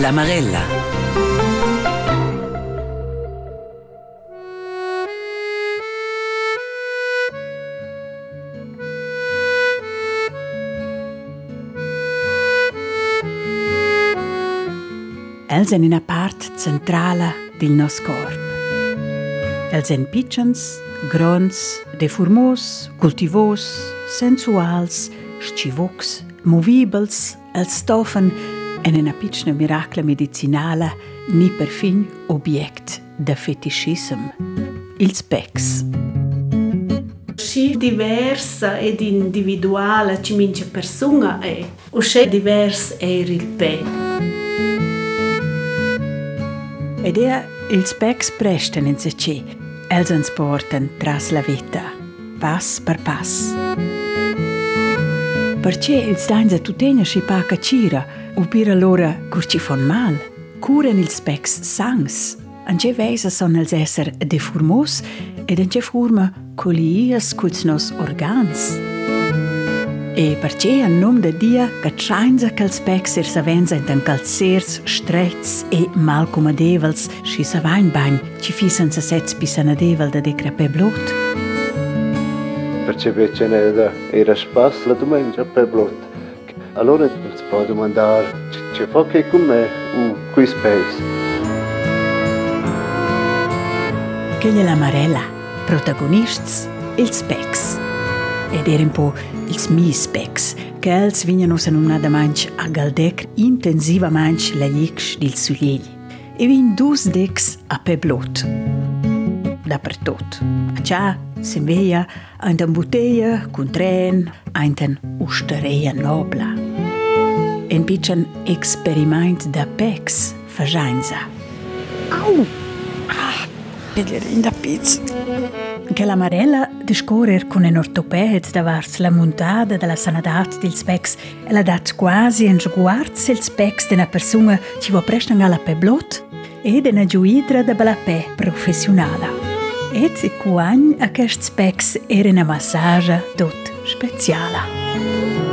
La Marella. Els in una part centrala del nostre corpo. Els sind piccans, grons, deformos, cultivos, sensuals, scivocs, movibels, els stoffen en una piccina miracla medicinala ni perfin object de fetischism. Ils pecs. Sci diversa ed individuale ci mince persona è, o sci divers è il pe. Ed è ils pecs presten in se ce, els ens porten tras la vita, pass per pass. Perché ils dains a tutena sci pa cacira, o per allora cur ci fon mal, curen ils pecs sangs, Anche veisa son els esser deformos ed anche forma colias culs nos organs. E perché a nom de dia che trainza che els pecs er savenza in tan calzers, strets e mal comadevels, sci sa vain bagn, ci fisan sa sets pisanadevel de decrepe blot. perché invece ne da era spasso la domenica per blot. Allora si può domandare, c'è fa che con me o qui space? Che la Marella, protagonists, ils pecs. Ed er un po' ils mis pecs, che els vignan us annunada manch a galdec intensivamente la licx dil suliegli. E vin dus decs a pe blot. Dappertot. A cia, se veia, ein bottiglia, con tren, ein usteria nobla. En pitchen experiment da pecs fajainza. Au! Ah, Pellerin da pizza. Che la Marella de scorer con un ortoped davars la montada della sanadat dels pecs e la dat quasi en sguards els pecs d'una persona ci va prestan alla pe blot e d'una giuidra de bella pe professionala. Et si quagn aquests pecs era una massaggia tot speciala.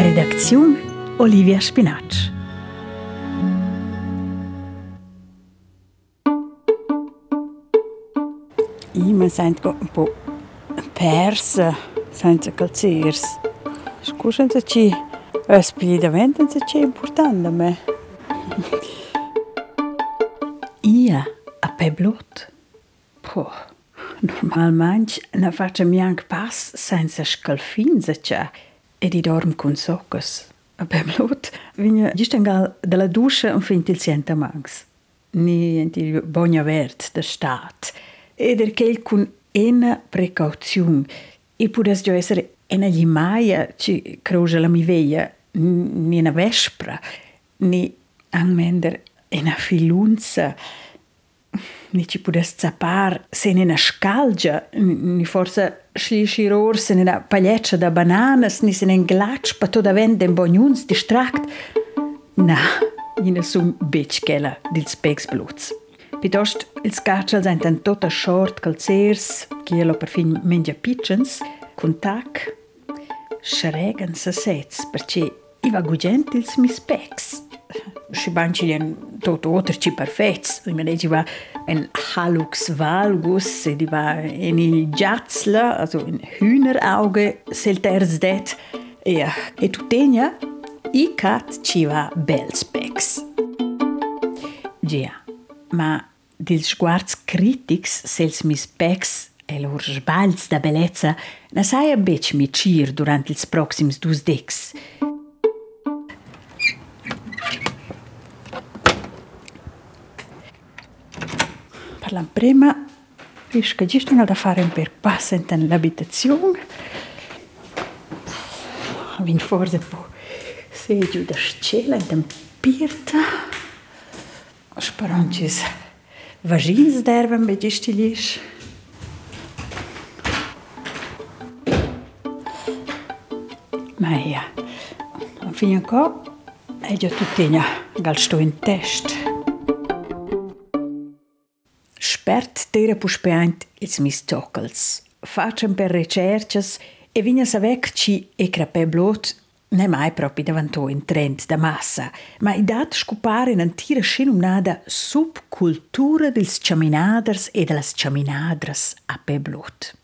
Redaczione Olivia Spinacci. Sento un po' persa senza calzers. Scusa ci speditamente c'è importante a me. Io a peblot. Puh. Normalmente ne faccio anche pass senza scalfinza c'è e di dorm con soccos. A peblot vigna gistangal dalla duscia un fin il sienta mangs. Ni enti bogna vert da stat. Ed er quel con ena precauzione. E pudes già essere ena limaia ci croja la mi veia ni una vespra ni angmender ena filunza ni ci pudes zapar se ne una scalgia ni forse schlishiror se ne una pagliaccia da bananas ni se ne glatsch pa to da vende in bognuns distract na ina sum bec chela dils pegs bluts Piuttosto, ils caccials sind tota short calzers, chielo per fin mengia pitchens, con tac, schrägen sa sets, perché i va gugent ils mis pecs. Si banci lien tot oterci perfets, i me va en halux valgus, e di va en il giatzla, also in Hühnerauge, sel terz det, e, e tutenia, i cat ci va bels pecs. Gia, ma dils sguards critics sels mis pecs e lor sbaglios da bellezza na saia bec mi cir durant ils proxims dus decs. Parlam prima, risca gistan da fare un per passa in l'abitazione. Vin forse un po' segiu da scela in pirta. Sperancis vagins derven be gestilis. Ma ja, fin ancora è già tuttina gal sto in test. Spert tera puspeant ils mis toccals. Facem per recerches e vigna savec ci e crapè blot è mai proprio davanti in trend da massa, ma i dati scopare in antira scenumnada subcultura dels chaminaders e delle chaminadres a Peblot.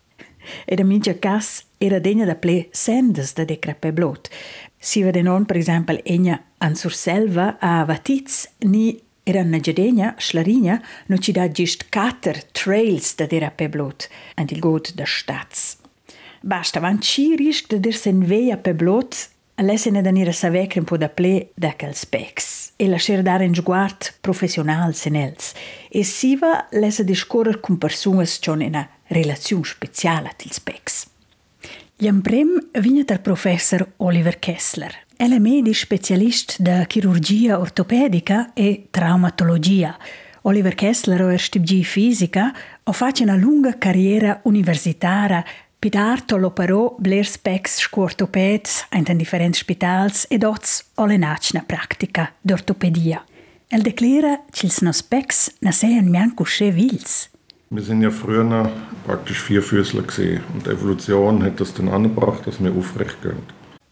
E da mingia cas era degna da ple sendes da decra Peblot. Si vede non, per esempio, egna an surselva a Vatiz ni era na gedegna, schlarinja, no ci da gist cater trails da dera Peblot, an il god da stats. Basta, van ci risc da dir sen veia Peblot Alessene da nira savecre un po da ple da quel specs e lasciare dare un sguard professional sen els. E siva lesa discorrer con persunas con una relazione speciale til specs. L'emprem vigna dal professor Oliver Kessler. È medic specialist da chirurgia ortopedica e traumatologia. Oliver Kessler ha studiato fisica o fatto una lunga carriera universitaria Pidarto l'operò bler specs scuortopeds in differenti spitals ed oz olenacna pratica d'ortopedia. El declara che els nos specs na seien mianco sche vils. Wir sind ja früher praktisch Vierfüßler gesehen und die Evolution hat das dann angebracht, dass wir aufrecht gehen.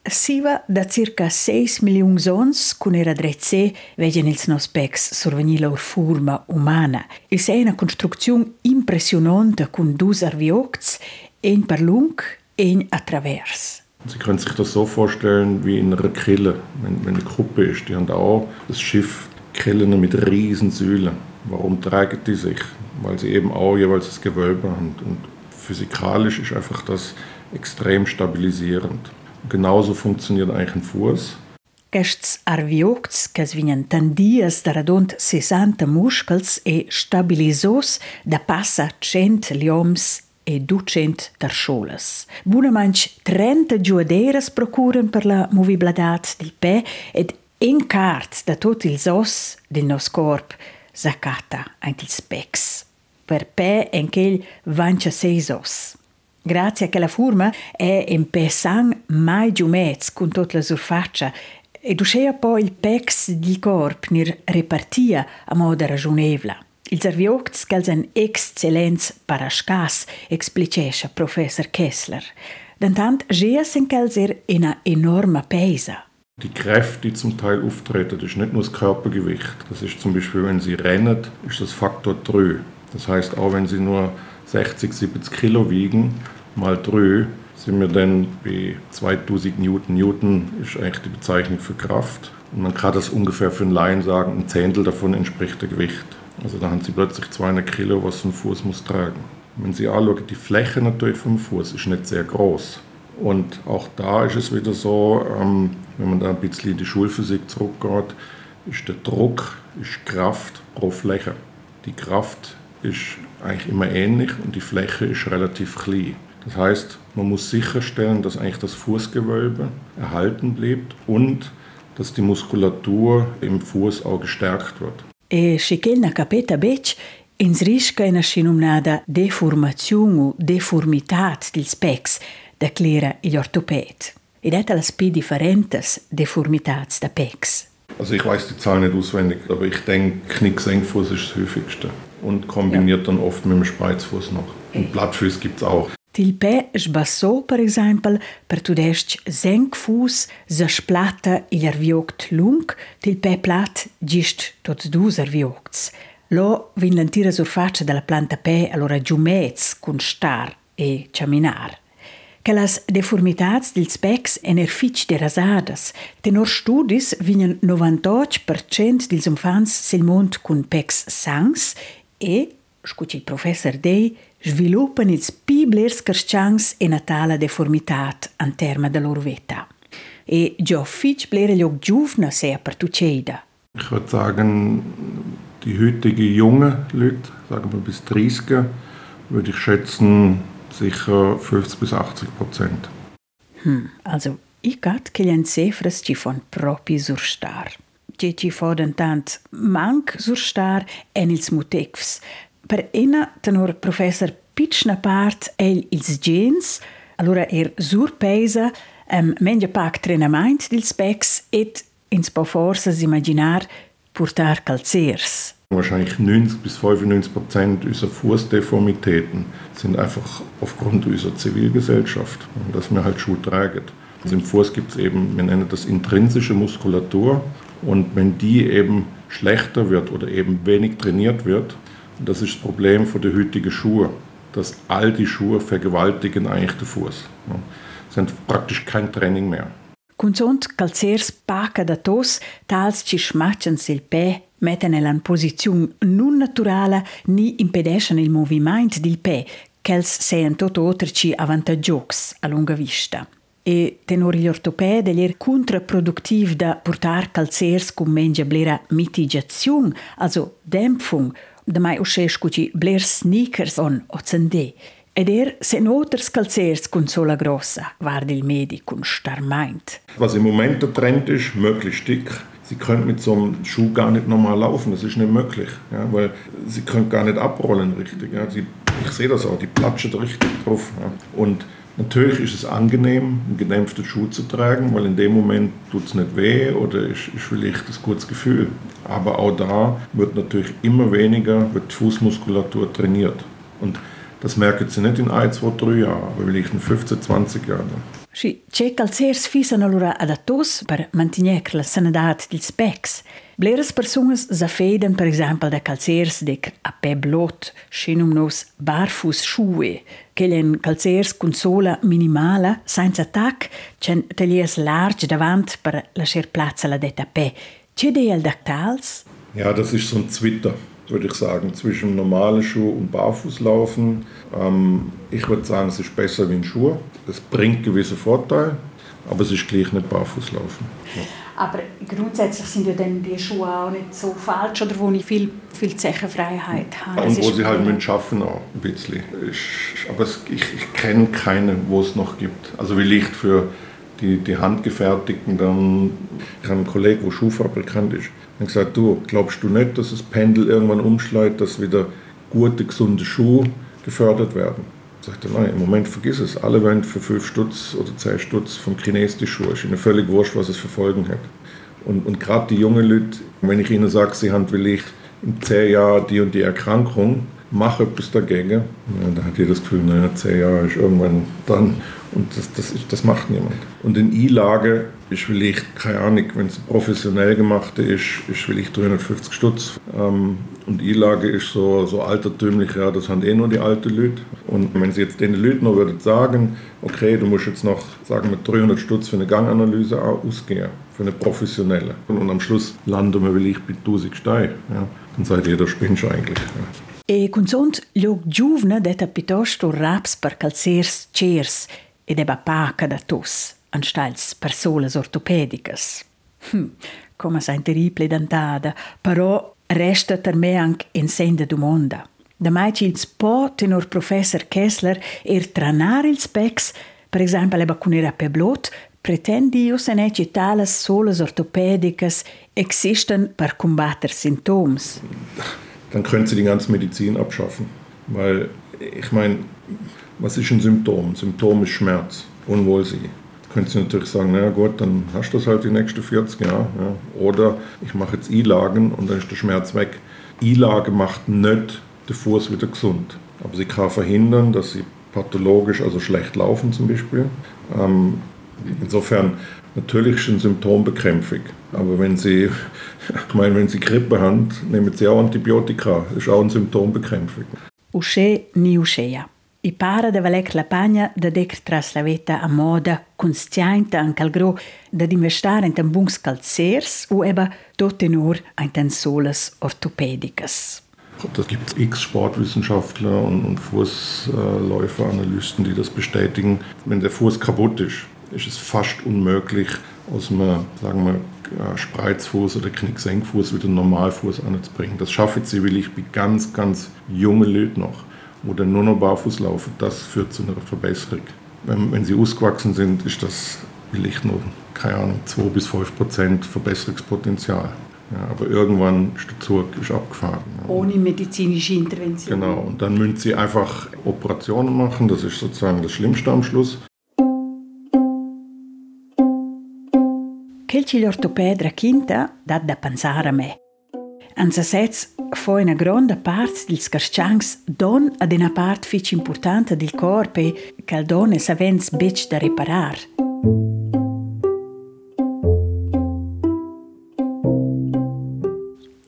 Siva da circa 6 milioni sons con era drezze vegen ils nos specs survenir lor forma umana. Il sei una costruzione impressionante con dus arviocs ein per lung, ein attravers. Sie können sich das so vorstellen wie in einer Kille, wenn, wenn eine Gruppe ist. Die haben auch das Schiff Krillen mit riesen Säulen. Warum tragen die sich? Weil sie eben auch jeweils das Gewölbe haben. Und physikalisch ist einfach das extrem stabilisierend. Genauso funktioniert eigentlich ein Fuß. Aquests arviocts que es vinien de redont 60 muscles e stabilisos da passa 100 lioms e 200 tarscholas. Bunamanch 30 giuaderas procuren per la movibilità del pe ed un cart da tutti ils os del nos corp zacata ant ils specs. Per pe en quel vancia seis os. Grazie a quella forma è in pe sang mai giumez con tutta la surfaccia ed uscea poi il pex del corp nir repartia a modo ragionevla. Ils arviocts che en excellenz parascas, explicescha professor Kessler. Dentant geas kels er in enorma Peisa. Die Kräfte, die zum Teil auftreten, das ist nicht nur das Körpergewicht. Das ist zum Beispiel, wenn Sie rennen, ist das Faktor 3. Das heißt, auch wenn Sie nur 60, 70 Kilo wiegen, mal 3, sind wir dann bei 2000 Newton. Newton ist eigentlich die Bezeichnung für Kraft. Und man kann das ungefähr für einen Laien sagen, ein Zehntel davon entspricht der Gewicht. Also da haben sie plötzlich 200 Kilo, was ein Fuß muss tragen. Wenn Sie anschauen, die Fläche natürlich vom Fuß ist nicht sehr groß. Und auch da ist es wieder so, ähm, wenn man da ein bisschen in die Schulphysik zurückgeht, ist der Druck, ist Kraft pro Fläche. Die Kraft ist eigentlich immer ähnlich und die Fläche ist relativ klein. Das heißt, man muss sicherstellen, dass eigentlich das Fußgewölbe erhalten bleibt und dass die Muskulatur im Fuß auch gestärkt wird. bec ins risca una scinumnada deformazione o deformitat dils pecs, declara gli ortoped. Ed è las pi differentes deformitats da pecs. Also ich weiß die Zahl nicht auswendig, aber ich denke, Knicksenkfuß ist das häufigste und kombiniert ja. dann oft mit dem Spreizfuß noch. Und Blattfuß gibt es auch. Til pè sbassò, per esempio, per tudesc zenc fus se splata il arvioct lung, til pè plat gist tots dus arviocts. Lo vin l'antira surfaccia della planta pè allora giumez cun star e caminar. Che las deformitats dils pecs ener fitch de rasadas. Tenor studis vinen 98% dils infants sil mond cun pecs sangs e, scuci il professor Dei, sviluppano ils piblers carschangs e natala deformitat an terma da loro vita. E fitch blere gli giuvna sehr per tuceda. Ich würde sagen, die heutige junge Leute, sagen wir bis 30, würde ich schätzen, sicher 50 bis 80 Prozent. Hm, also ich gat gli cifras ci von propi surstar. Ci ci foden tant manc surstar en ils mutecfs, per ena tenor professor pitchna part el ils gens, allora er surpesa um, menja pac trenament dils specs et ins po forses imaginar portar calzers. Wahrscheinlich 90 bis 95 Prozent unserer Fußdeformitäten sind einfach aufgrund unserer Zivilgesellschaft, dass wir halt Schuhe tragen. Also Im Fuß gibt es eben, wir nennen das intrinsische Muskulatur. Und wenn die eben schlechter wird oder eben wenig trainiert wird, das ist das Problem für die heutigen Schuhe, dass all die Schuhe vergewaltigen eigentlich den Fuß. Ja. sind praktisch kein Training mehr. Consont calzers paca da tos, tals ci schmatchen sil pè, metten in posizione non naturale ni impedescen il movimento del pè, ch'els seien tot oterci avantaggios a lunga vista. E tenor gli ortopedi è contraproduttiv da portar calzers con mengia blera mitigazione, also Dämpfung, da mai usce scuci bler sneakers on o zende. Ed er se noters calzers con sola grossa, guarda il medico con starmeint. Was im Moment der Trend ist, möglichst dick. Sie können mit so einem Schuh gar nicht normal laufen, das ist nicht möglich, ja, weil sie können gar nicht abrollen richtig. Ja. Sie, ich sehe das auch, die platschen richtig drauf. Ja. Und Natürlich ist es angenehm, einen gedämpften Schuh zu tragen, weil in dem Moment tut es nicht weh oder ist, ist vielleicht ein gutes Gefühl. Aber auch da wird natürlich immer weniger wird die Fußmuskulatur trainiert. Und das merken Sie nicht in ein, zwei, drei Jahren, aber vielleicht in 15, 20 Jahren. Și ce calzers fisan allora adatos per mantenere la sanità dels specs. Bleres personas zafeden per exempel de calzers de a pe blot, schenum nos barfus schuhe, che len calzers con sola minimala, senza tac, cen telies large davant per lasciar platz alla detta pe. Ce de al dactals? Ja, das ist so ein Zwitter würde ich sagen, zwischen normalen Schuh und Barfußlaufen. Ähm, ich würde sagen, es ist besser wie ein Schuh. Es bringt gewisse Vorteile, aber es ist gleich nicht Barfußlaufen. Ja. Aber grundsätzlich sind ja dann die Schuhe auch nicht so falsch oder wo ich viel, viel Zechenfreiheit habe. Und wo sie halt müssen schaffen auch ein bisschen. Ich, aber es, ich, ich kenne keine, wo es noch gibt. Also wie Licht für die, die handgefertigten, dann, ich habe einen Kollegen, der Schuhfabrikant ist, und gesagt, du, glaubst du nicht, dass das Pendel irgendwann umschlägt, dass wieder gute, gesunde Schuhe gefördert werden? Sagte, nein, im Moment vergiss es. Alle wollen für 5 Stutz oder 10 Stutz vom Chines die Schuhe. Ist ihnen völlig wurscht, was es für Folgen hat. Und, und gerade die jungen Leute, wenn ich ihnen sage, sie haben vielleicht in 10 Jahren die und die Erkrankung, mach etwas dagegen. Ja, da hat jeder das Gefühl, naja, 10 Jahre ist irgendwann dann und das, das, ist, das macht niemand. Und in I-Lage ist vielleicht, keine Ahnung, wenn es professionell gemacht ist, ist vielleicht 350 Stutz. Ähm, und I-Lage ist so, so altertümlich, ja, das haben eh nur die alten Leute. Und wenn Sie jetzt den Leuten noch würden sagen, okay, du musst jetzt noch, sagen wir, 300 Stutz für eine Ganganalyse ausgehen, für eine professionelle. Und, und am Schluss landen wir vielleicht bei 1000 Stein. Ja, dann sagt jeder, spinnst eigentlich. Ja. E con sunt gli giovne detta piuttosto raps per calzers chairs ed eba paca da tos, anstals personas ortopedicas. Hm, come sai terrible dentada, però resta per me anche in senda domanda. Da mai ci il po tenor professor Kessler er tranar il specs, per esempio eba con era peblot, pretendi io se ne tales solas ortopedicas existen per combattere Symptoms. Dann können Sie die ganze Medizin abschaffen. Weil, ich meine, was ist ein Symptom? Symptom ist Schmerz, Unwohlsein. Können Sie natürlich sagen, na gut, dann hast du das halt die nächsten 40 Jahre. Ja. Oder ich mache jetzt I-Lagen und dann ist der Schmerz weg. I-Lage macht nicht den Fuß wieder gesund. Aber sie kann verhindern, dass sie pathologisch, also schlecht laufen zum Beispiel. Ähm, insofern, natürlich ist ein Symptombekämpfung. Aber wenn Sie, ich meine, wenn Sie Grippe haben, nehmen Sie auch Antibiotika. Das ist auch eine Symptombekämpfung. Usce ni uscea. I para de valec la pagna da dec tras la veta a moda consciente anche al gro da investare in buns calzers o eba tot in solas orthopädicas. Da gibt x Sportwissenschaftler und, und Fußläuferanalysten, die das bestätigen. Wenn der Fuß kaputt ist, ist es fast unmöglich, aus einem, sagen wir, Spreizfuß oder Knicksenkfuß wieder einen Normalfuß anzubringen. Das schaffen sie will ich bei ganz, ganz jungen Leuten noch oder nur noch barfuß laufen, das führt zu einer Verbesserung. Wenn, wenn sie ausgewachsen sind, ist das vielleicht nur, keine Ahnung, 2 bis 5 Prozent Verbesserungspotenzial. Ja, aber irgendwann ist der Zug ist abgefahren. Ja. Ohne medizinische Intervention. Genau, und dann müssen sie einfach Operationen machen, das ist sozusagen das Schlimmste am Schluss. Quel ci l'ortopedra quinta dat da pensare a me. Ansasez foi una gronda parte dels carchangs don ad una part fich importanta del corpe cal donne savens bec da reparar.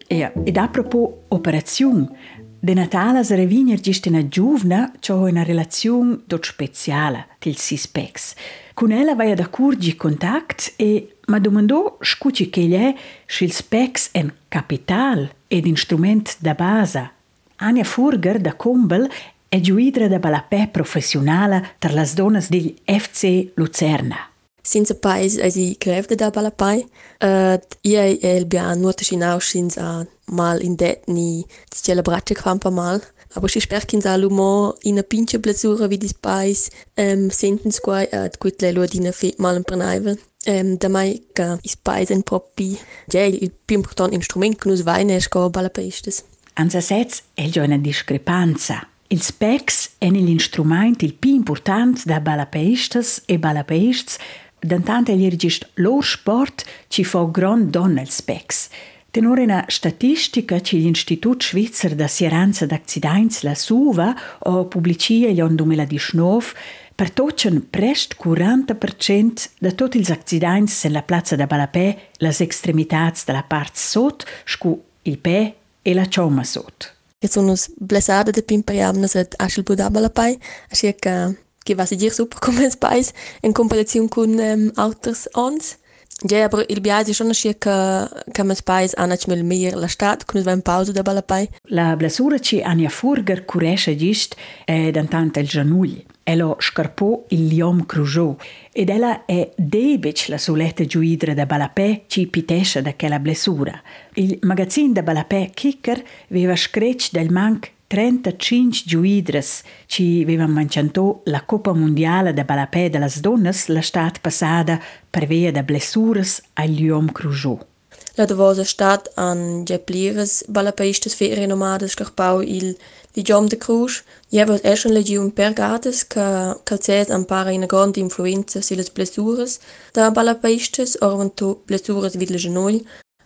Ja, ed a propos operaziun, de Natala se reviner gist una giovna c'ho una relaziun tot speciala til sispex. Con ella vai ad accurgi contact e ma domandò scuci che lei schil spex en capital ed instrument da base. Ania Furger da Kumbel è giuidra da balapè professionale per las donnes del FC Lucerna. Since pais as i grevde da balapai, uh, ia el bia nuota sinau sins a mal in det ni cele braccia quampa mal. Aber si sper kins alu mo in a pinche blessura vi dis pais um, senten squai ad quit le lua dina fet mal in prenaivel. Um, da mai ca is pais en propi gel il più important instrument che nus vaine sco balapaistes. Anza sets el jo una discrepanza. Il specs è l'instrument il più importante da balapaistes e balapaists Dantant el irgist lor sport ci fa grand don el specs. Tenore statistica che l'Institut Svizzer da Sieranza d'Accidents la Suva o pubblicia l'on 2019 pertocen prest 40% da tutti gli accidenti nella piazza da Balapè, le estremità della parte sotto, scu il pè e la cioma sotto. Che sono blessate da pimperiamna se asce il Buddha Balapè, asce che, che va a dire super come spais in comparazione con um, ehm, altri ons. Ja, aber il biais è schon che che il paese ha nachmel meglio la stat con una pausa da balapai. La blessura ci Ania Furger curesce gist è d'antant il gianugli. Elo scarpò il liom crujo ed ella è debic la soletta giuidra da balapè ci pitesce da quella blessura. Il magazzin da balapè Kicker aveva screcci del manc 35 giuidres ci avevan mangiato la Coppa Mondiale de Balapè de las Donnes la stat passada per via de blessuras al Liom Crujo. La davosa stat an geplires balapaistes fe renomades scarpau il Ligiom de Cruj, jevas eschen legium pergates ca calces ampara ina grande influenza silas blessuras da balapaistes orvanto blessuras vid le genoll,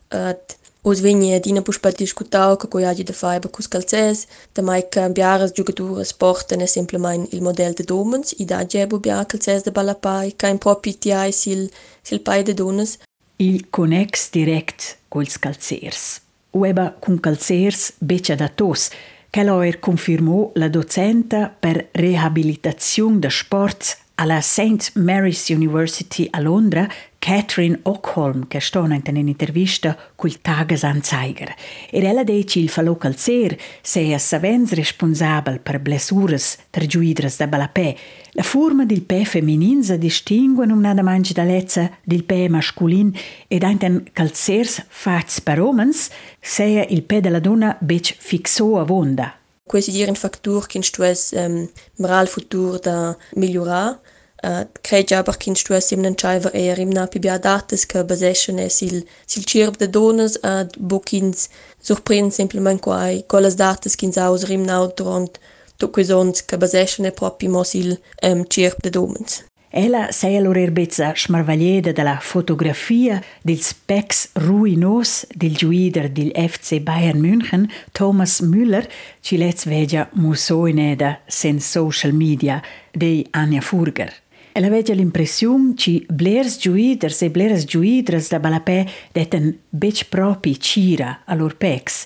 at Os vegni dina puspa discutau coi agi da faiba cus calces, da mai che biaras giocaturas portano semplicemente il modello de domens, i da gebo bia calces de balapai, ca in propi tiai sil, sil pai de donas. Il connex direct cols calcers. Ueba cun calcers becia da tos, che l'oer confermò la docenta per rehabilitazione da sports alla St. Mary's University a Londra, Catherine Ockholm, che sta in un'intervista col Tagesanzeiger. E ella dice il falò calzer se è savens responsabile per blessuras tergiuidras da balapè. La forma del pè feminin si distingue non nada mangi da lezza del pè masculin ed anten calzers fats per omens, se il pè della donna bec fixo a vonda. Questo è un fattore che stues um, moral futur da migliorare. Credo aber che stues im entscheiver eher im napi bia dates che baseschen es il sil cirb de donas ad bokins surprend simplement quai colas dates kins aus rim nautront to quesons che baseschen e propi mo sil um, cirb de domens. Ella sei allora erbezza smarvaglieda della fotografia del spex ruinos del giuider del FC Bayern München, Thomas Müller, ci lez vegia musoineda sen social media de Anja Furger. Ella vegia l'impressione ci blers giuiders e blers giuidres da balapè deten bec propi cira all'or pex.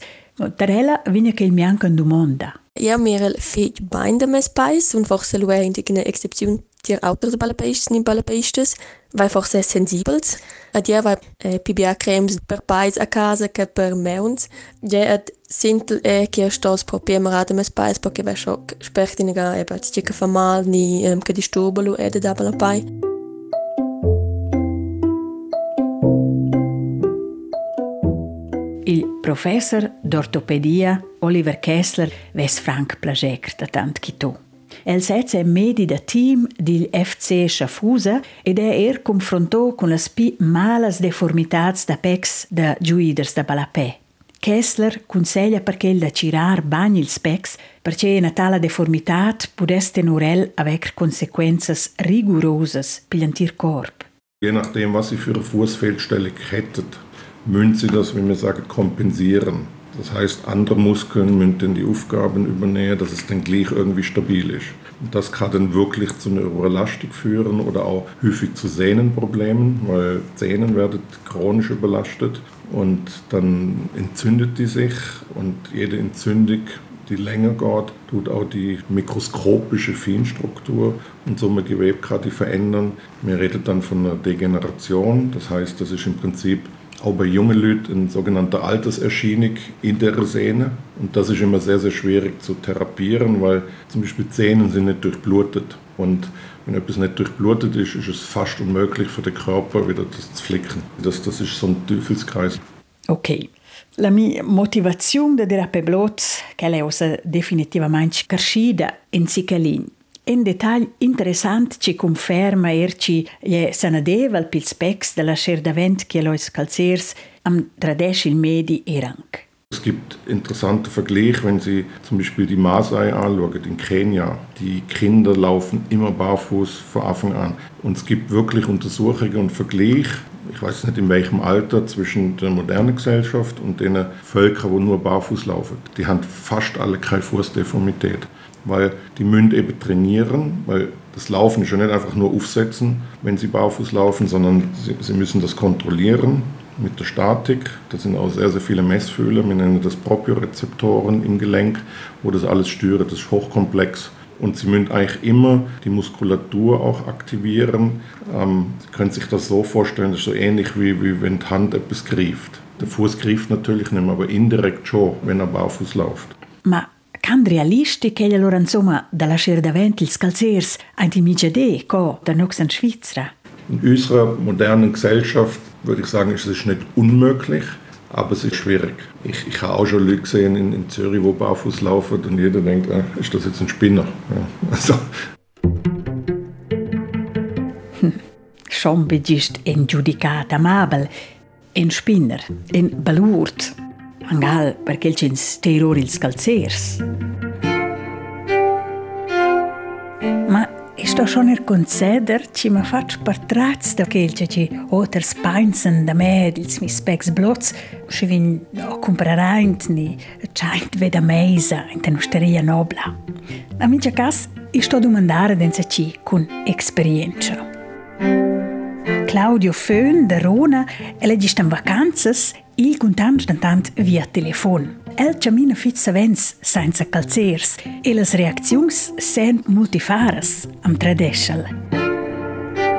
Tarella vigna che il mianca in domanda. Ja, mir fehlt bein de mes pais und forse lu è indigene exception tier autres balapaistes ni balapaistes, vai forse sensibels. Ad ja vai eh, PBA cremes per pais a casa che per meuns. Ja ad sintel e che stos proprio marade mes pais perché vai schock spert in ga e bat che fa mal ni um, che disturbalo ed da balapai. Il professor d'ortopedia Oliver Kessler ves Frank Plagec da tant chitò. El sez è medi da team del FC Schafusa ed è er confrontò con las pi malas deformitats da pex da giuiders da Balapè. Kessler consiglia perché il da cirar bagni il specs perché una tale deformitat pudesse norel avec consequences rigorosas pigliantir corp. Je nachdem, was sie für eine Fußfehlstellung hätten, müssen sie das, wie man sagt, kompensieren. Das heißt, andere Muskeln müssen die Aufgaben übernehmen, dass es dann gleich irgendwie stabil ist. Das kann dann wirklich zu einer Überlastung führen oder auch häufig zu Sehnenproblemen, weil Zähnen werden chronisch überlastet und dann entzündet die sich und jede Entzündung, die länger geht, tut auch die mikroskopische Feinstruktur und so ein Gewebe verändern. Wir reden dann von einer Degeneration, das heißt, das ist im Prinzip auch bei jungen Leuten eine sogenannte Alterserscheinung in der Sehne. Und das ist immer sehr, sehr schwierig zu therapieren, weil zum Beispiel Zähne sind nicht durchblutet. Und wenn etwas nicht durchblutet ist, ist es fast unmöglich für den Körper wieder das zu flicken. Das, das ist so ein Teufelskreis. Ok. La mia motivazione di dire blot che è definitivamente crescita in Sicalin. Un dettaglio interessante ci conferma erci je sanadeval pil specs della Scherdavent che lois calzers am tradesch il medi erank. Es gibt interessante Vergleiche, wenn Sie zum Beispiel die Maasai anschauen in Kenia. Die Kinder laufen immer barfuß von Anfang an. Und es gibt wirklich Untersuchungen und Vergleiche, ich weiß nicht in welchem Alter, zwischen der modernen Gesellschaft und den Völkern, die nur barfuß laufen. Die haben fast alle keine Fußdeformität weil die müssen eben trainieren, weil das Laufen ist ja nicht einfach nur aufsetzen, wenn sie barfuß laufen, sondern sie, sie müssen das kontrollieren mit der Statik. Das sind auch sehr, sehr viele Messfühler, wir nennen das Propriorezeptoren im Gelenk, wo das alles steuert, das ist hochkomplex. Und Sie müssen eigentlich immer die Muskulatur auch aktivieren. Ähm, sie können sich das so vorstellen, das ist so ähnlich wie, wie wenn die Hand etwas greift. Der Fuß greift natürlich nicht mehr, aber indirekt schon, wenn er barfuß läuft. Ma can realisti che loro insomma dalla scher davanti ils calzers ein die Mijade ko da nox in Schweizer. In unserer modernen Gesellschaft würde ich sagen, ist es nicht unmöglich, aber es ist schwierig. Ich, ich habe auch schon Leute gesehen in, in Zürich, die barfuß laufen und jeder denkt, ah, ist das jetzt ein Spinner? Ja, also. Hm. Schon begist in giudicat amabel, in Spinner, in Balurt, Angal perché il cins terror ils calzers. Ma sto schon er conceder ci ma fac partraz da quel ci oter speinsen da me ils mi specs blots ci vin o compraraint ni chaint veda meisa in tenusteria nobla. A mincha cas sto domandare denza ci con esperienza. Claudio Föhn, der Rona, er legist in vacanzas il contant dentant via telefon. El camina fit savens senza calzers e las reaczions sen multifaras am tradeschel.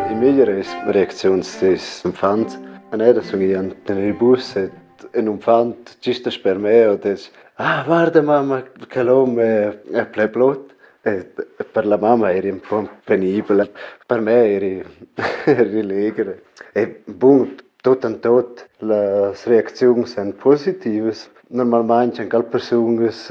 Die migliore reaczioni des Umfant an era in il bus et in Umfant giusto per me o des ah guarda mamma che l'uomo è pleblot e per la mamma era un po' penibile per me era, era legere e buon tot en tot les reaccions són positives. Normalment en cal persones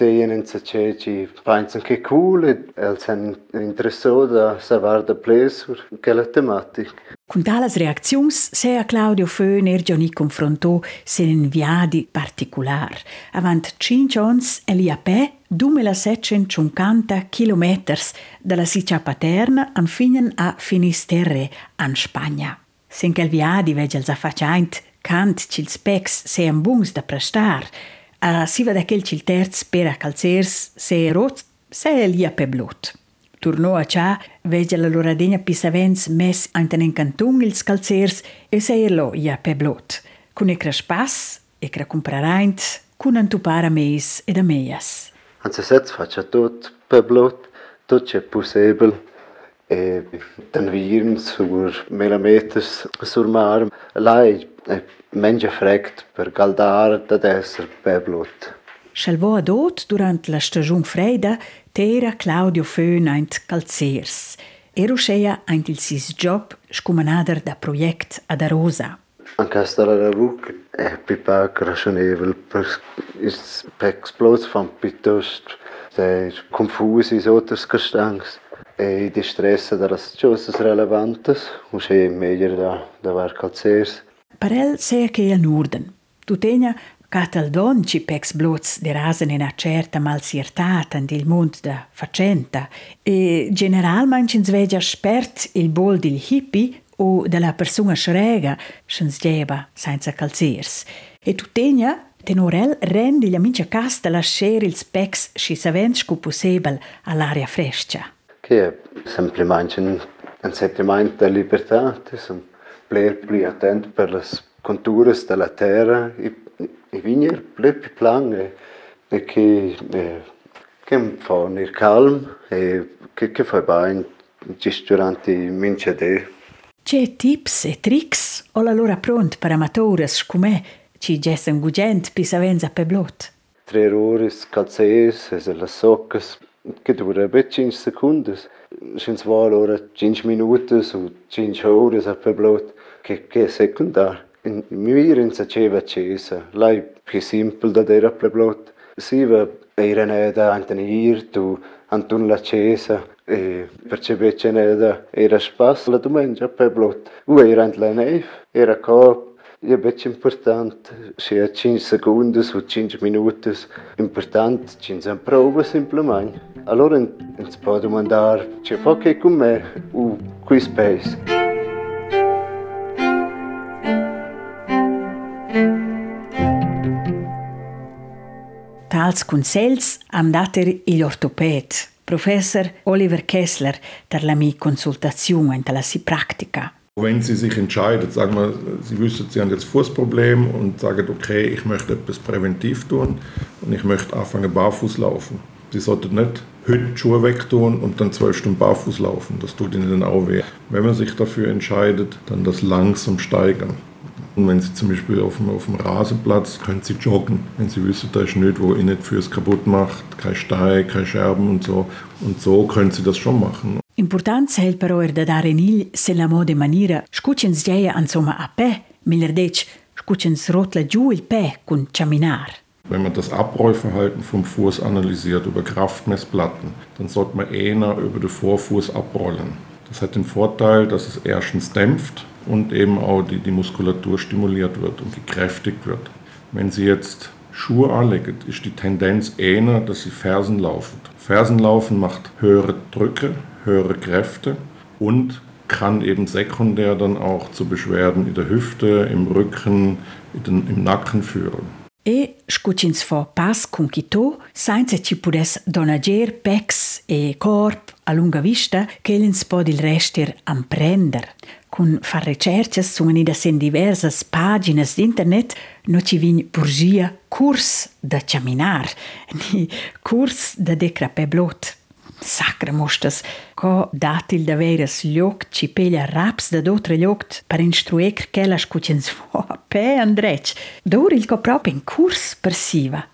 deien en ceci pensen che cool e els han interessat a saber de ples sur quella tematica. Con tales reaczions sea Claudio Föhn er già ni confrontò sen inviadi particular. Avant cinque ans eli a pe 2750 kilometers dalla Siccia paterna an finen a Finisterre, an Spagna. Sen quel viadi veg els affacciaint cant cils pecs sean bungs da prestar, a si va d'aquel cil terz per a calzers se roz se lia pe blut. Tornò a cia, vege la loro degna pisavens mes anten cantun ils calzers e se lo ia pe blut. Cun e spas e cra compraraint, cun antupara meis ed a meias. Anzi setz faccia tot pe blut, tot c'è possibile e den Viren sur millimeters sur mar. Lei e menja fregt per galdar da esser pe blut. Schelvo adot durant la stagiun freida tera Claudio Föhn eint calzers. Ero scheia eint il sis job scumanader da project ad Arosa. Anche a la ruc è pipa ragionevole per is explods van piuttosto confusi sotto scastangs. E di stress das cosas relevantes, è meglio da, da var calzers. Parel sei che il Norden. Tutenia Catal don ci pex blots de rasen in a certa malsiertata il mund da facenta e generalmente ci svegia spert il bol del hippie o della persona schrega, schens geba senza calziers. E tutenia Tenorel rendi la mincha casta la scer ils pecs si savens cu possibel all'aria fresca. Che è semplicemente un, un sentimento di libertà, un player più attento per le conture della terra, e, e venire più plan e, e che, e, che mi fa un calm e che, che fa bene durante i mincha dei. C'è tips e tricks o la loro pronta per amatores come ci gessen gugent pi savenza pe blot. Tre ore calzes e le soccas che dura be 5 secondes. Sin zwei ora 5 minutos o 5 ore a pe blot che secundar. In mir in sa ceva cesa, lai più simple da dera pe blot. Si va era neda antenir tu antun la cesa e perché becce neda era spasso la domenica pe blot. U era la neve, era co E é importante, se é 5 segundos ou 5 minutos, importante, 5 prova simplesmente. Allora si può domandare, c'è poche con me o qui space? Tals consells am dater il ortoped, professor Oliver Kessler, per la mia consultazione in la si pratica. Wenn Sie sich entscheiden, sagen wir, Sie wissen, Sie haben jetzt Fußproblem und sagen, okay, ich möchte etwas präventiv tun und ich möchte anfangen barfuß laufen. Sie sollten nicht heute die Schuhe wegtun und dann zwölf Stunden barfuß laufen. Das tut Ihnen dann auch weh. Wenn man sich dafür entscheidet, dann das langsam steigern. Und wenn Sie zum Beispiel auf dem, auf dem Rasenplatz, können Sie joggen. Wenn Sie wissen, da ist nichts, wo Ihnen Füße kaputt macht, kein Stein, keine Scherben und so. Und so können Sie das schon machen. Importanza è però er da dare nil se la mode maniera scucens geia insomma a pe, miller dec scucens rotla giù il pe con caminar. Wenn man das Abrollverhalten vom Fuß analysiert über Kraftmessplatten, dann sollte man eher über den Vorfuß abrollen. Das hat den Vorteil, dass es erstens dämpft und eben auch die, die Muskulatur stimuliert wird und gekräftigt wird. Wenn Sie jetzt Schuhe anlegen, ist die Tendenz eher, dass Sie Fersen laufen. Fersenlaufen macht höhere Drücke, höhere Kräfte und kann eben sekundär dann auch zu Beschwerden in der Hüfte, im Rücken, den, im Nacken führen. E scucins fo pas con chito, senza ci pudes donager pecs e corp a lunga vista, che l'ins pod il rester amprender. Con far recerches sun da sen diversas paginas d'internet, no ci vin burgia curs da caminar, ni curs da decrape blot. Sacra mostas, co datil da veras lloc ci peglia raps da dotre lloc per instruer che la scucens vo a pe andrec. Dor il co proprio in Kurs persiva.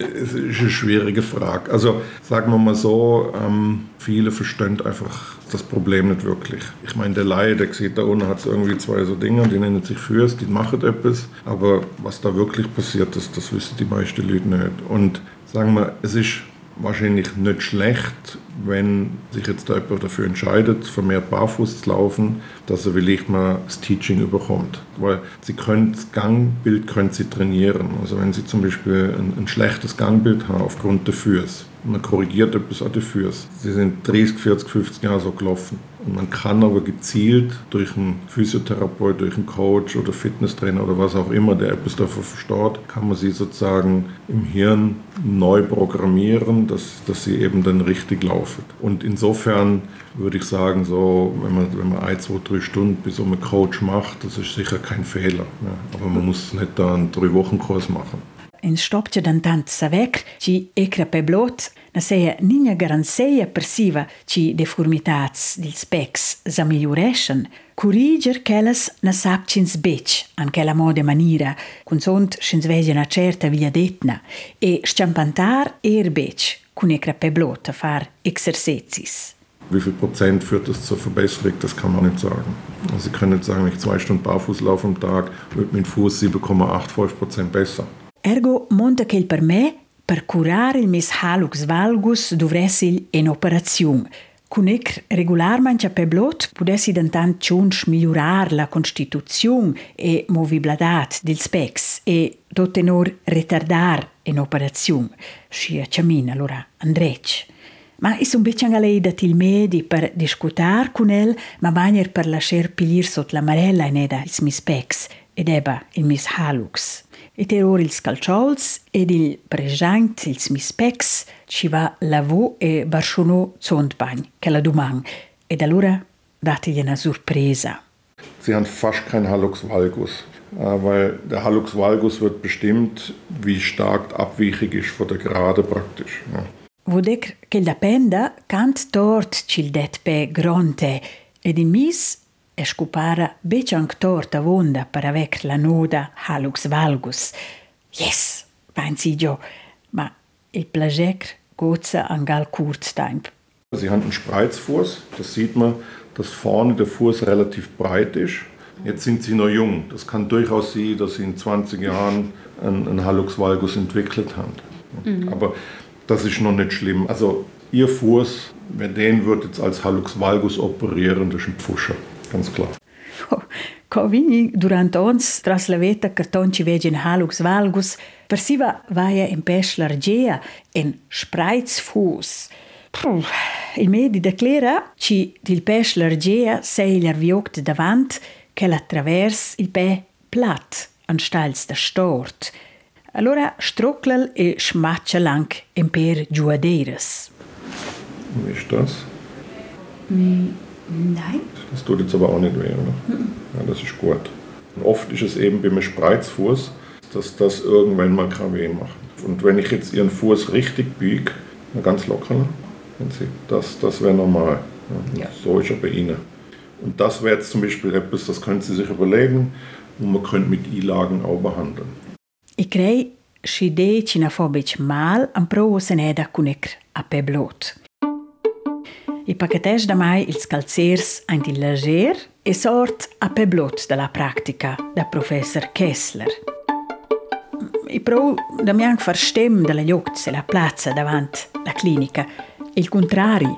Es ist eine schwierige Frage. Also sagen wir mal so, ähm, viele verstehen einfach das Problem nicht wirklich. Ich meine, der Laie, der sieht da unten, hat irgendwie zwei so Dinge, die nennen sich Fürs, die machen etwas. Aber was da wirklich passiert ist, das wissen die meisten Leute nicht. Und sagen wir, es ist wahrscheinlich nicht schlecht, wenn sich jetzt da jemand dafür entscheidet, vermehrt barfuß zu laufen, dass er vielleicht mal das Teaching überkommt. Weil sie können das Gangbild können sie trainieren. Also wenn sie zum Beispiel ein, ein schlechtes Gangbild haben aufgrund der Füße, man korrigiert etwas an den Füßen. Sie sind 30, 40, 50 Jahre so gelaufen. Und man kann aber gezielt durch einen Physiotherapeut, durch einen Coach oder Fitnesstrainer oder was auch immer, der etwas davon versteht, kann man sie sozusagen im Hirn neu programmieren, dass, dass sie eben dann richtig laufen. Und insofern würde ich sagen, so, wenn man, wenn man ein, zwei, drei Stunden bis so einen Coach macht, das ist sicher kein Fehler. Ne? Aber man muss nicht da einen Drei-Wochen-Kurs machen. In stopce d'antant savec, ci ecra pe blot, na seia nina garanzeia persiva ci deformitats dils pecs sa miglioreschen, curiger quellas na sapcins bec, an quella mode maniera, cun sont schins vege na certa via detna, e sciampantar er bec, cun ecra pe blot a far exercezis. Wie viel Prozent führt das zur Verbesserung, das kann man nicht sagen. Also Sie können nicht sagen, wenn ich zwei Stunden barfuß laufe am Tag, wird mein Fuß 7,85 Prozent besser. Ergo monta che per me per curare il mis halux valgus dovressi in operazione. Con ec regolarmente per blot pudessi dentant ciunch migliorar la constituzione e movibilitat del specs e do tenor retardar in operazione. Scia ciamin allora andrec. Ma is un beccian lei dat il medi per discutar con el, ma bagner per lasciar pilir sot la marella in eda is mis specs ed eba il mis halux. e ter ora ils calciols ed il present ils mispecs ci va lavò e barscionò zondbagn che la duman ed allora dategli una sorpresa. Sie haben fast keinen Hallux valgus, äh, weil der Hallux valgus wird bestimmt, wie stark abweichig ist von der Gerade praktisch. Vodec che la penda cant tort cil det pe gronte ed in mis e scupara becianc torta vonda per avec la noda halux valgus. Yes, pensi io, ma il plagec gozza an gal Kurztemp. Sie haben einen Spreizfuß, das sieht man, dass vorne der Fuß relativ breit ist. Jetzt sind sie noch jung. Das kann durchaus sein, dass sie in 20 Jahren einen, einen Hallux valgus entwickelt haben. Mhm. Aber das ist noch nicht schlimm. Also ihr Fuß, wer den wird jetzt als Hallux valgus operieren, das ist ein Pfuscher, ganz klar. Covini durant ons tras la veta carton ci vegen halux valgus, persiva vaia in pes largea en spreizfuß. Puh, il medi declara ci dil pes largea sei l'arvioct davant che l'atravers il pe plat an stals da stort. Allora strucklel e schmatcha lang in per giuaderes. Wie ist das? Mm, nein. Das tut jetzt aber auch nicht weh, oder? Ja, das ist gut. Und oft ist es eben beim Spreizfuß, dass das irgendwann mal kann weh macht. Und wenn ich jetzt Ihren Fuß richtig biege, ganz locker, das, das wäre normal. Ja. So ist er bei Ihnen. Und das wäre jetzt zum Beispiel etwas, das können Sie sich überlegen und man könnte mit Einlagen auch behandeln. Ich crei Scide cinafobic mal am provo se ne da cunec a pe blot. I paquetes da mai ils calzers ein di leger e sort a pe blot della pratica da professor Kessler. I pro da mi anche far stem della lloct se la plazza davant la clinica. Il contrari,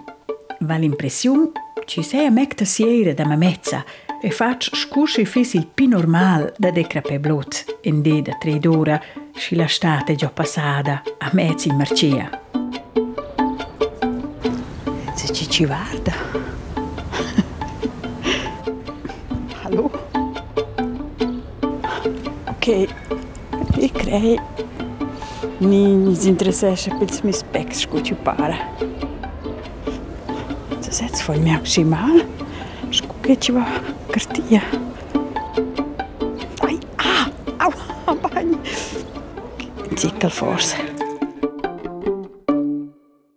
va l'impressione ci sei a mecta siere da mamezza e fac scusci fis il pi normal da decrape blot in de da tre d'ora sci la state già passata a mezzi in marcia. Se ci ci guarda. Hallo? Ok, e crei ni si interessasse per il mio specs scucci para. Se setz voll mir maximal. Scucche ci va cartia. Ai, ah, au, bagn. Zickel forse.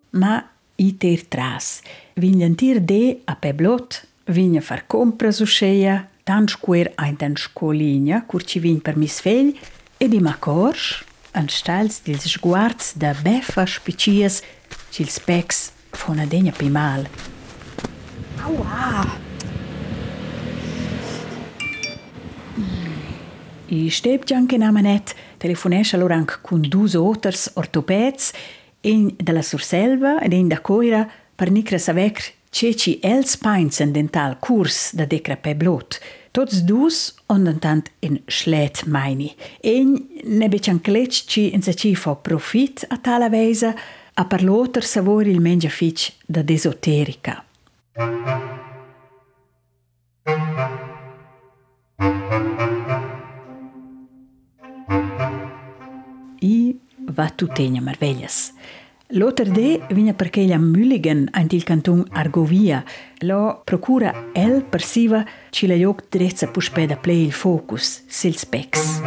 Ma i ter tras. Vignan tir de a peblot, vigna far compra su sceia, tan squer ein tan scolinha, cur ci vign per mis fegl, ed i macors, an stals dils sguards da beffa spicias, cils specs fona degna pi mal. Aua! I steb anche na manet telefonesce allora anche con due oters ortopeds, in della Surselva ed in da Coira per nicra savec ceci els painsen dental curs da decra pe blot. Tots dus ondantant in schlet meini. En ne bechan clec ci in se ci fa profit a tala weise, a per l'oter savori il mengia fic da desoterica. I va tuttegna marveglias. L'oter de vigna perché la Mulligan ant il canton Argovia. Lo procura el persiva ci la jog drezza puspeda play il focus, sil specs.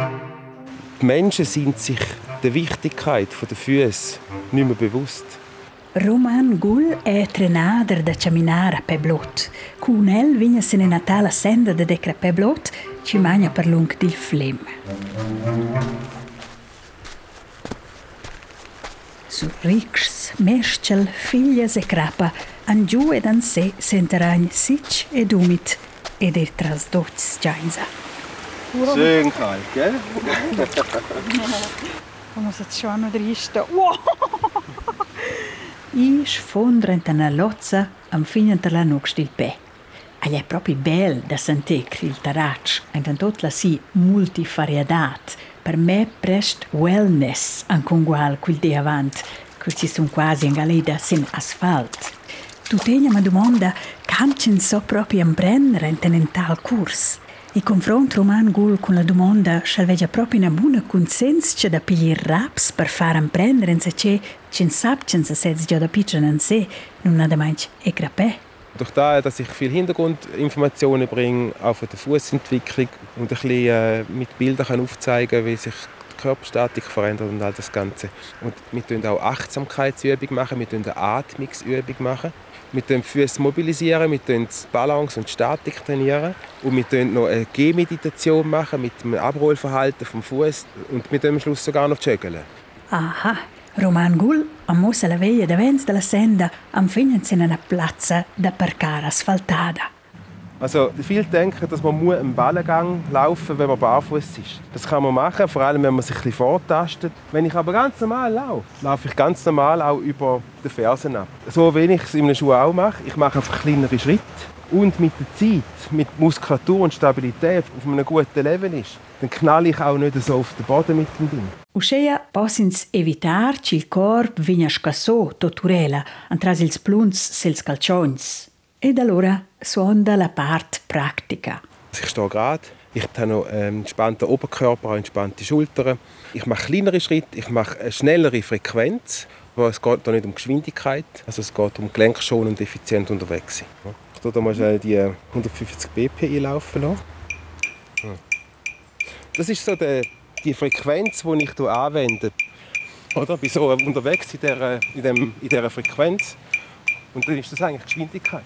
Die Menschen sind sich der Wichtigkeit der Füße nicht mehr bewusst. Roman Gull è trenader da camminare pe blot. Con el vigna se ne natala senda de decra pe blot, ci magna per lung dil flem. Su rics, mescel, figlias e crapa, an giù ed an se senteragn sic ed umid ed er tras dots giainza. Schön kalt, gell? Come se c'è una drista. Wow! I sfondra in una lozza am fine la noc il pe. Agli è proprio bel da sentir il tarac, in tot la si multifariadat, per me prest wellness an congual quel de avant, che ci sono quasi in galeda sin asfalt. Tu tegna ma domanda, cancin so proprio in prendere in tenental curs. Il confronto roman gul con la domanda salveggia proprio una buona consenso da pigliare raps per far imprendere in se c'è c'è sap c'è se setz già da piccione in sé non ha da mai e grapè. Durch das, dass ich viel Hintergrundinformationen bringe, auch von der Fußentwicklung und ein bisschen äh, mit Bildern kann aufzeigen wie sich die Körperstatik verändert und all das Ganze. Und wir machen auch Achtsamkeitsübungen machen, wir machen eine Atmungsübung machen. Wir trainieren Füße mobilisieren, wir trainieren Balance und Statik trainieren und wir trainieren noch eine Gehmeditation machen mit einem Abrollverhalten vom Fuß und mit am Schluss sogar noch joggen. Aha, Roman Gul ammossa la veia davanti della senda am in una piazza da parcare asfaltada. Also viele denken, dass man einen Ballengang laufen muss, wenn man barfuß ist. Das kann man machen, vor allem wenn man sich ein vortastet. Wenn ich aber ganz normal laufe, laufe ich ganz normal auch über den Fersen ab. So wie ich es in einem Schuh auch mache. Ich mache einfach kleinere Schritte. Und mit der Zeit, mit Muskulatur und Stabilität auf einem guten Level ist, dann knalle ich auch nicht so auf den Boden mit dem Ding. Uscea possins evitar che il corp vigna scassò toturela antras ils pluns sels calcions. Ed allora suonda la part pratica. Ich stehe gerade, ich habe noch einen entspannten Oberkörper, entspannte Schultern. Ich mache kleinere Schritte, ich mache eine schnellere Frequenz. Aber es geht hier nicht um Geschwindigkeit, also es geht um gelenkschonend und effizient unterwegs sein. Ich tue hier mal schnell die 150 BPI laufen lassen. Das ist so die, die Frequenz, die ich hier anwende. Oder? Ich bin so unterwegs in dieser, in, dem, in dieser Frequenz und dann ist das eigentlich Geschwindigkeit.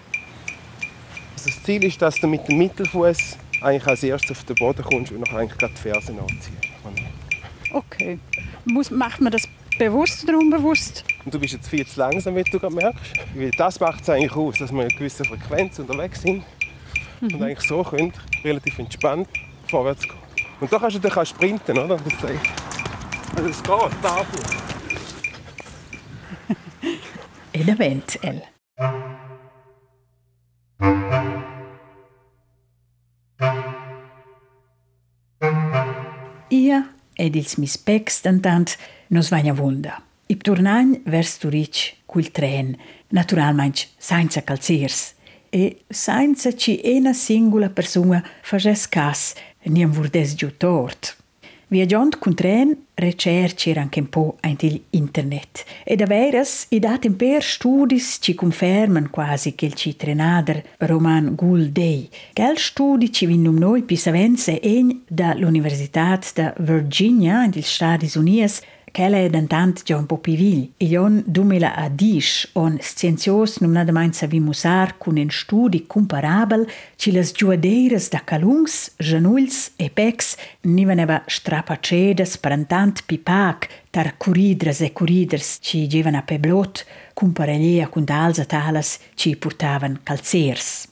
Also das Ziel ist, dass du mit dem Mittelfuß eigentlich als erstes auf den Boden kommst und dann eigentlich die Fersen anziehen. Okay. Muss, macht man das bewusst oder unbewusst? Und du bist jetzt viel zu langsam, wie du gerade merkst. Weil das macht es eigentlich aus, dass wir in einer gewissen Frequenz unterwegs sind und eigentlich so können, relativ entspannt vorwärts gehen. Und da kannst du dann sprinten, oder? Das. Also es geht, dafür. Ed avent el. Ia ed ils mis pecs tantant nos vagna vunda. I tornain vers Turic cul tren, naturalmente senza calziers. E senza ci ena singula persona fages cas, niem vurdes giù tort. Viaggiant con tren, recerci anche un po' anche internet. E da veras, i dati per studis ci conferman quasi che il ci trenader Roman Gul Dei. Quel studi ci vinnum noi pisavense en da l'Università da Virginia, negli Stati Uniti, Quella è dantant già un po' più vigli. Il anno 2010, on scienzios non nada mai savi usar con un studi comparabile ci las giuadeiras da calungs, genulls e pecs ni veneva strapacedes per un tant pipac tar curidres e curiders ci gevano a peblot, comparellia con d'alza talas ci portavan calzers.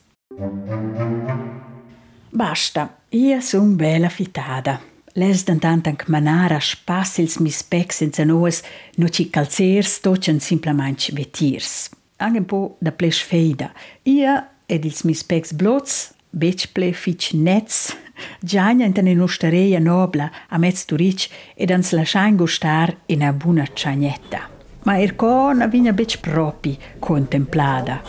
Basta, io son bella fitada. Les dantant anche manara spassils mis pecs senza noes, no ci calzers tocen simplement vetirs. Anche un po' da plesch feida. Ia ed ils mis pecs blots, bec ple fitch nets, giagna in tane nostereia nobla a mezz turic ed ans lasciain gustar in a buna ciagnetta. Ma er con vigna bec propi contemplada.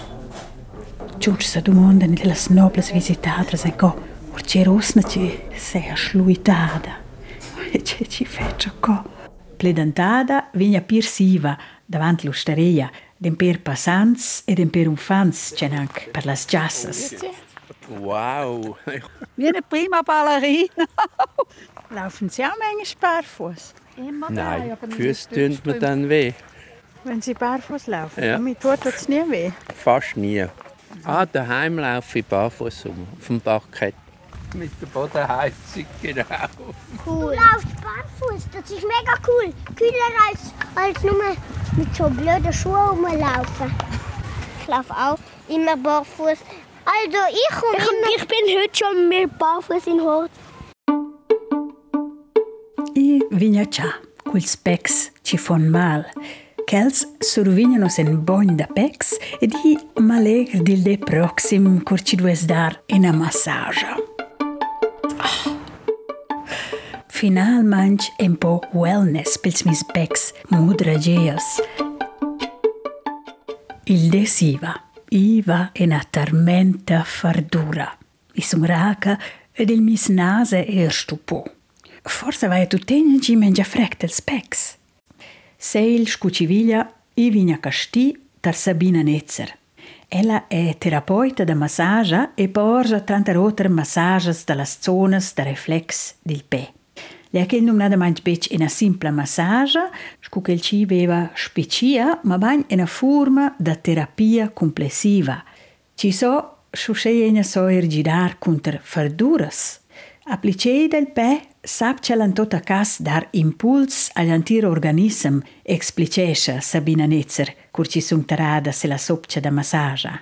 Giunge sa domanda nelle las noblas visitadras en co, Ci sei schluitada. E ce ci fece co. Pledentada vigna pirsiva davanti l'osteria, den per passants e den per unfans c'è anche per las giassas. Wow. Wie eine prima Ballerina. Laufen Sie auch manchmal barfuß? Nein, die Füße tun mir dann weh. Wenn Sie barfuß laufen? Ja. Damit tut es nie weh. Fast nie. Ah, daheim laufe ich barfuß um, auf dem Parkett. Mit der Bodenheizung, genau. Cool. Du laufst barfuß, das ist mega cool. Kühler als, als nur mit so blöden Schuhen rumlaufen. Ich laufe auch immer barfuß. Also ich komme ich, ich bin heute schon mit barfuß in Hort. I vigna già, quels pecs ci fon mal. Chels survignano sen bogn da pecs e di malegr dil de proxim cur ci dues dar in a massagia. Finalmente un po' wellness pils mis pecs mudrageas. Il desiva, iva in a tormenta fardura. I sun raca ed il mis nase er stupò. Forse vai a tutt'egna gi mengia frect els specs. Seil scuciviglia i vigna casti tar Sabina Netzer. Ella è terapeuta da massaggia e porge tante altre massages de les zones de reflex del pe. Le che non nada mai bec una simple massaggia, scu che il ci aveva specia, ma bain una forma de terapia complessiva. Ci so, sciusceia so ergidar contro farduras. Applicei del pe sap che l'han tot a cas dar impuls all'antir organism, explicesce Sabina Netzer, cur ci sun tarada se la sopcia da massaggia.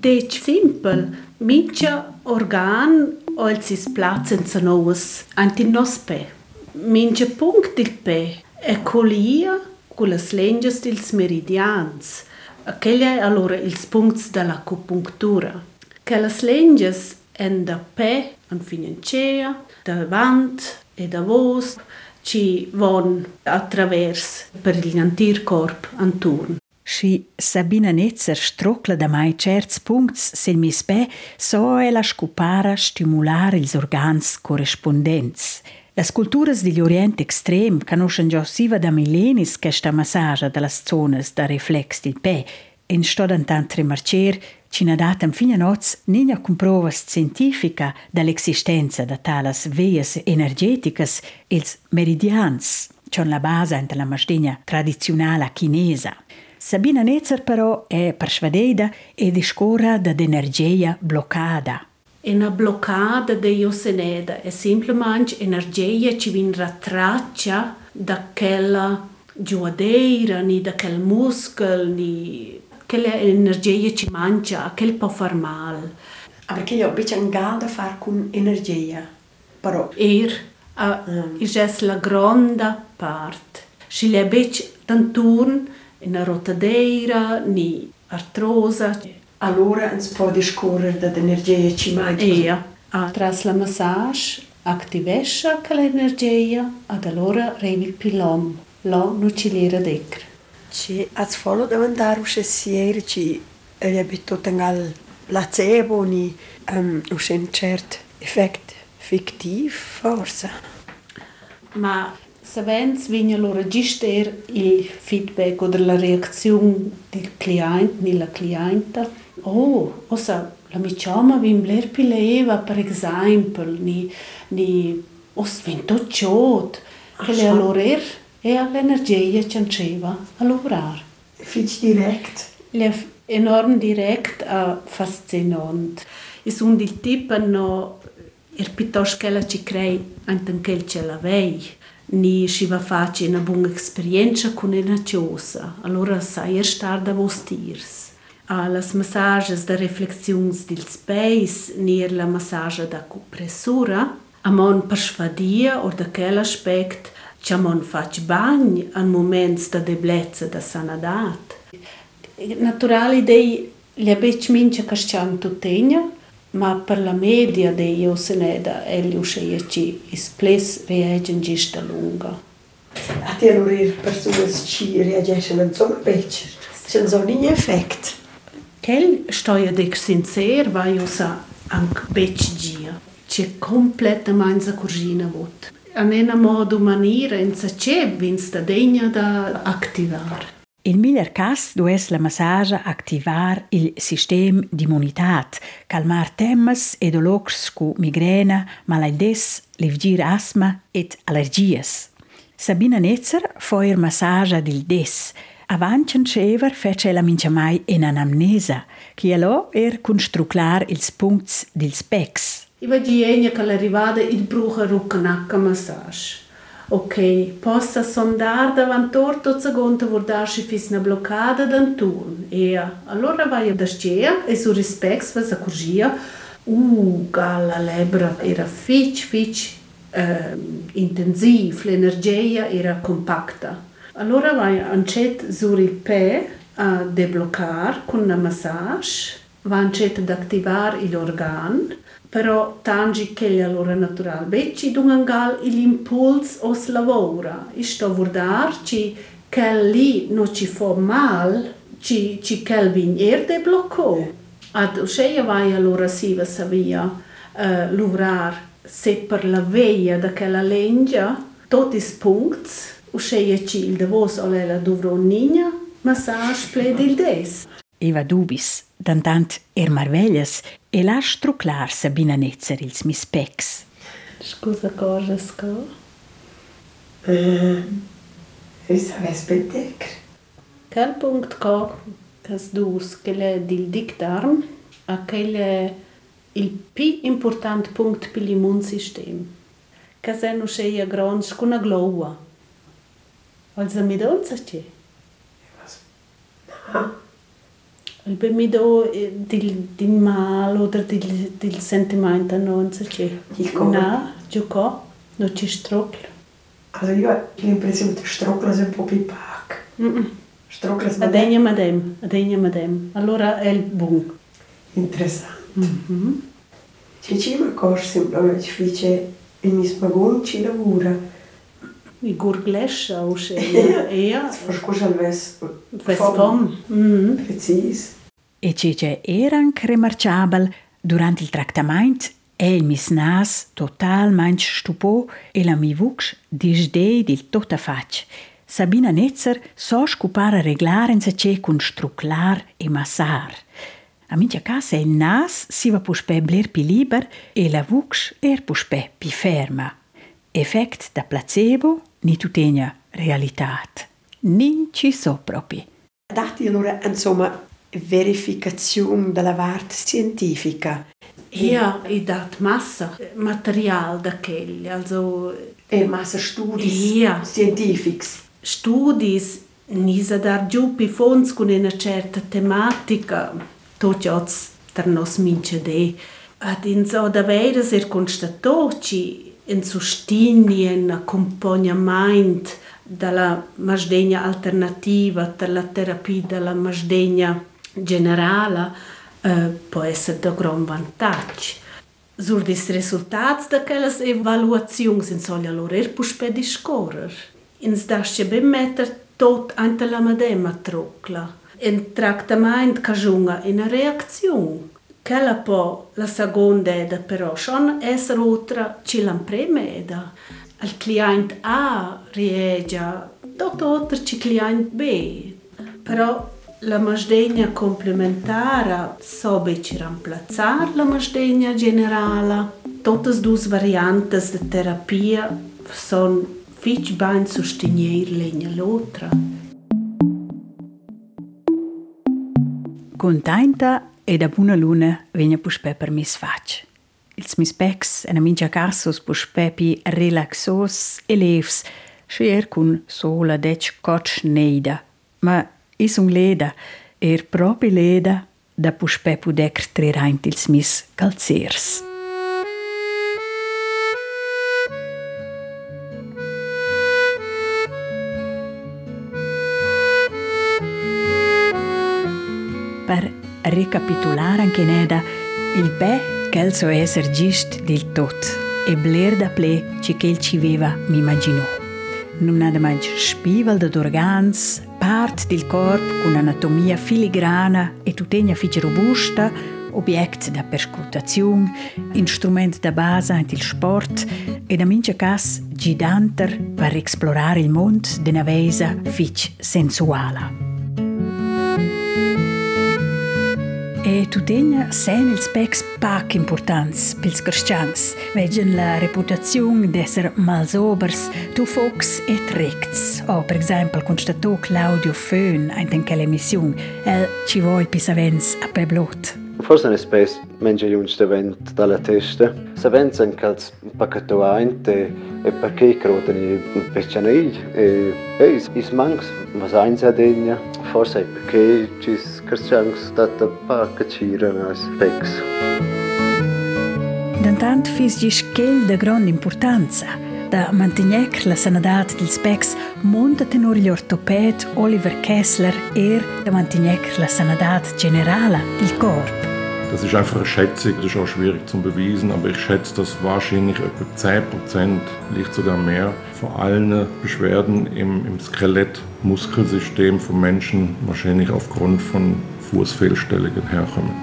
Dec simpel, mincha organ olzis placenza novas anti nos pe. Mincha punct il pe è colia con las lenges dils meridians. Aquella è allora ils puncts dell'acupunctura. Che las lenges en dappè, en financiera, davant e davos, ci von attraverso per l'intero corpo intorno. Și Sabina Netzer stroclă de mai cerți puncti se mi spe so e la scupara stimular ils organs correspondents. Las culturas degli Oriente Extrem conoscono già siva da millenis questa massaggia delle zone da reflex del pe, In stodantant remarcer ci na datam fina noz nina con provas scientifica dall'existenza da talas veias energeticas ils meridians, c'on la base ante la mastegna tradizionale chinesa. Sabina Netzer però è persuadida e discorra d'energia bloccata. Una bloccata de Ioseneda è semplicemente energia che viene rattraccia da quella giuadeira, ni da quel muscolo, ni quella energia che mangia, quel può far mal. Aber che io bitte un da far con energia. Però Er a mm. is la gronda part. Si le bec tanturn in rotadeira ni artrosa. allora ens può discorrere dell'energia ci mangia. E a tras la massage activesce quell'energia ad allora revi il pilom. Lo non ci lera decre. Ci az follow davantare usce siere ci e abito tengal placebo ni um, usce un cert effect fictiv forse. Ma Savens vigna lo register il feedback oder la reazione del cliente nella clienta. Oh, osa la mi chiama vim bler pileva per esempio ni ni os vinto ciot che le allora e all'energia c'anceva a lavorare. Fitch direkt. Le enorm direct a fascinant. Is un il tipo no er piuttosto che la ci crei anche che ce l'avei ni si va face una buona esperienza con una cosa. Allora sai er star da vos tirs. A las massages da reflexions del space ni la massage da compressura a mon persvadia o da quel aspect che mon fac bagn an moments da deblezza da sanadat. Naturali dei le bec mince cascian tutegna, ma per la media dei io se ne da elio ci isples reagen gista lunga. A te allora le persone ci reagiscono insomma becce. C'è un ogni effetto. Quel stoia dec sincer va io sa anche bec gia. C'è completamente curgina vot. An ena modo maniera in sa c'è vinsta degna da attivare. Il miglior cas dues la massaggia activar il sistema d'immunitat, calmar temas e dolors cu migrena, malaides, livgir asma et allergies. Sabina Netzer foi il massaggia del des. Avancen schever fece la mincia mai in anamnesa, che allo er construclar ils puncts dils pecs. I va giegna che l'arrivada il bruca ruccanacca massage. Ok, possa sondar davant torto seconda vordarsi fis na bloccada d'anturn. E allora vai da scea e su rispex va sa curgia. Uh, galla lebra era fitch, fitch eh, intensiv, l'energia era compacta. Allora vai ancet sur il pe a debloccar con una massage, va ancet ad attivar l'organ, però tangi che gli allora natural becci dungangal l'impuls os lavora. Isto vurdar ci che lì non ci fa mal, ci ci quel vigner deblocco. Ad uscire vai allora si va savia uh, luvrar se per la veia da quella lengia tutti i punti uscire ci il davos o la dovrò nina massage pled il des. Eva dubis, dantant er marveglias, e lasc truclar Sabina Netzer ils mis pecs. Scusa cosa sco? Uh, es aves bedecr. Quel punct co cas dus quelle dil dictarm a quelle il pi important punct per l'immunsystem. Cas è no scheia grons con a gloua. Also mi donza c'è. Il per mi do del, del mal oder del, del sentimento non c'è. Il come? No, giocò, non c'è stroclo. Also io ho l'impressione che Strockler è un po' più pac. Mm -mm. Strockler è Adegna madem, adegna madem. Allora è il buon. interessante. Mm Ci ci ma cos semplicemente fice il mio spagon ci lavora. I gurglescia o scheia. Ja, Fast cosa al ves fes fom. Mm precis. E cece eran remarciabel durant il tractament e il mis nas totalmente stupò e la mi vux disdei dil tota fac. Sabina Netzer so scupar a reglar en ce cun struclar e massar. A mincha casa il nas si va puspe bler pi liber e la vux er puspe pi ferma. Effect da placebo ni tutenia realitat. Nin ci so propi. Dati allora insomma verificazione della parte scientifica Ja, i dat massa material da quelli, also e massa studi Ja. scientifics. studis nisa dar giù pi fons con una certa tematica, tot jots der nos mince de. Ad in so da veras er constatoci in sostigni en accompagnament dalla masdegna alternativa, dalla terapia dalla masdegna generala, eh, può essere da gran vantaggio. Sur dis resultats da quelles evaluazioni sin solia lor er puspe discorrer. Ins dasce ben metter tot ante la medema trucla. In tractament cajunga in reazione. Quella po la seconda eda però schon esser otra ci l'ampremeda. Al client A reagia, tot otra ci client B. Però la masdegna complementara sobe ci ramplazzar la masdegna generala. Totes dus variantes de terapia son fich bain sostenier legna l'otra. Contenta e da buona luna vegna puspe per mis fac. Ils mis pecs en a mincha cassos puspe pi relaxos e levs, scher cun sola dec cotch neida. Ma is un leda, er propi leda, da puspe pudec triraint ils mis calzers. Per recapitulare anche neda, il be che so esser gist del tot e bler da ple ci che il ci veva mi immaginò. Non ha mai spival da organs, part del corpo con anatomia filigrana e tutegna fice robusta, objekt da perscrutazione, instrument da base anche il sport e da mince cas giganter per esplorare il mondo d'una vesa fic sensuala. E tutegna sen ils specs pac importants pils cristians, vegen la reputazione d'esser malsobers, tufocs e trects. O, per esempio, constatò Claudio Föhn in quella emissione, el ci vuoi pisavens a peblot. Forse ne spes mengia jungs de vent dalla testa. Se venzen cals paccato ainte e perché crodeni peccianei e e is, is mangs was eins adegna. Forse perché cis cristians data pacca ciren as pex. Dantant fis gis quel de grande importanza da mantenec la sanadat dels specs monta tenor gli ortoped Oliver Kessler er da mantenec la sanadat generala del corp. Das ist einfach eine Schätzung, das ist auch schwierig zu beweisen, aber ich schätze, dass wahrscheinlich etwa 10%, vielleicht sogar mehr, von allen Beschwerden im, im Skelett-Muskelsystem von Menschen wahrscheinlich aufgrund von Fußfehlstellungen herkommen.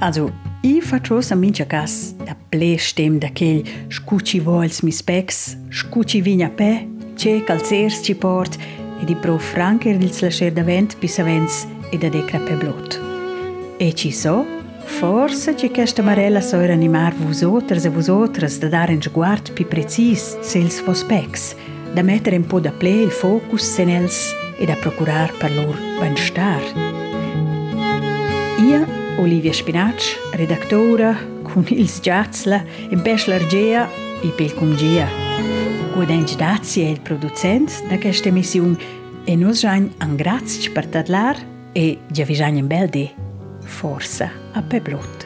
Also, i faccio a mincha cas. Da ple stem da chel scuci vols mis specs, scuci vigna pe, ce calzers ci port. E di pro franker dils lascer davent pis avens e da decra pe blot. E ci so, forse ci questa marella so animar vus otras e vus otras da dar en sguard pi precis sels vos specs, da mettere un po da ple il focus senels e da procurar per lor benstar. Ia, Olivia Spinac, redaktora, con ils Giatzla, in Peschler Gea e pel Congia. Gudenc Dazi è il producent da questa emissione e nos jain an grazie per tadlar e già vi jain in bel di forza a Peblot.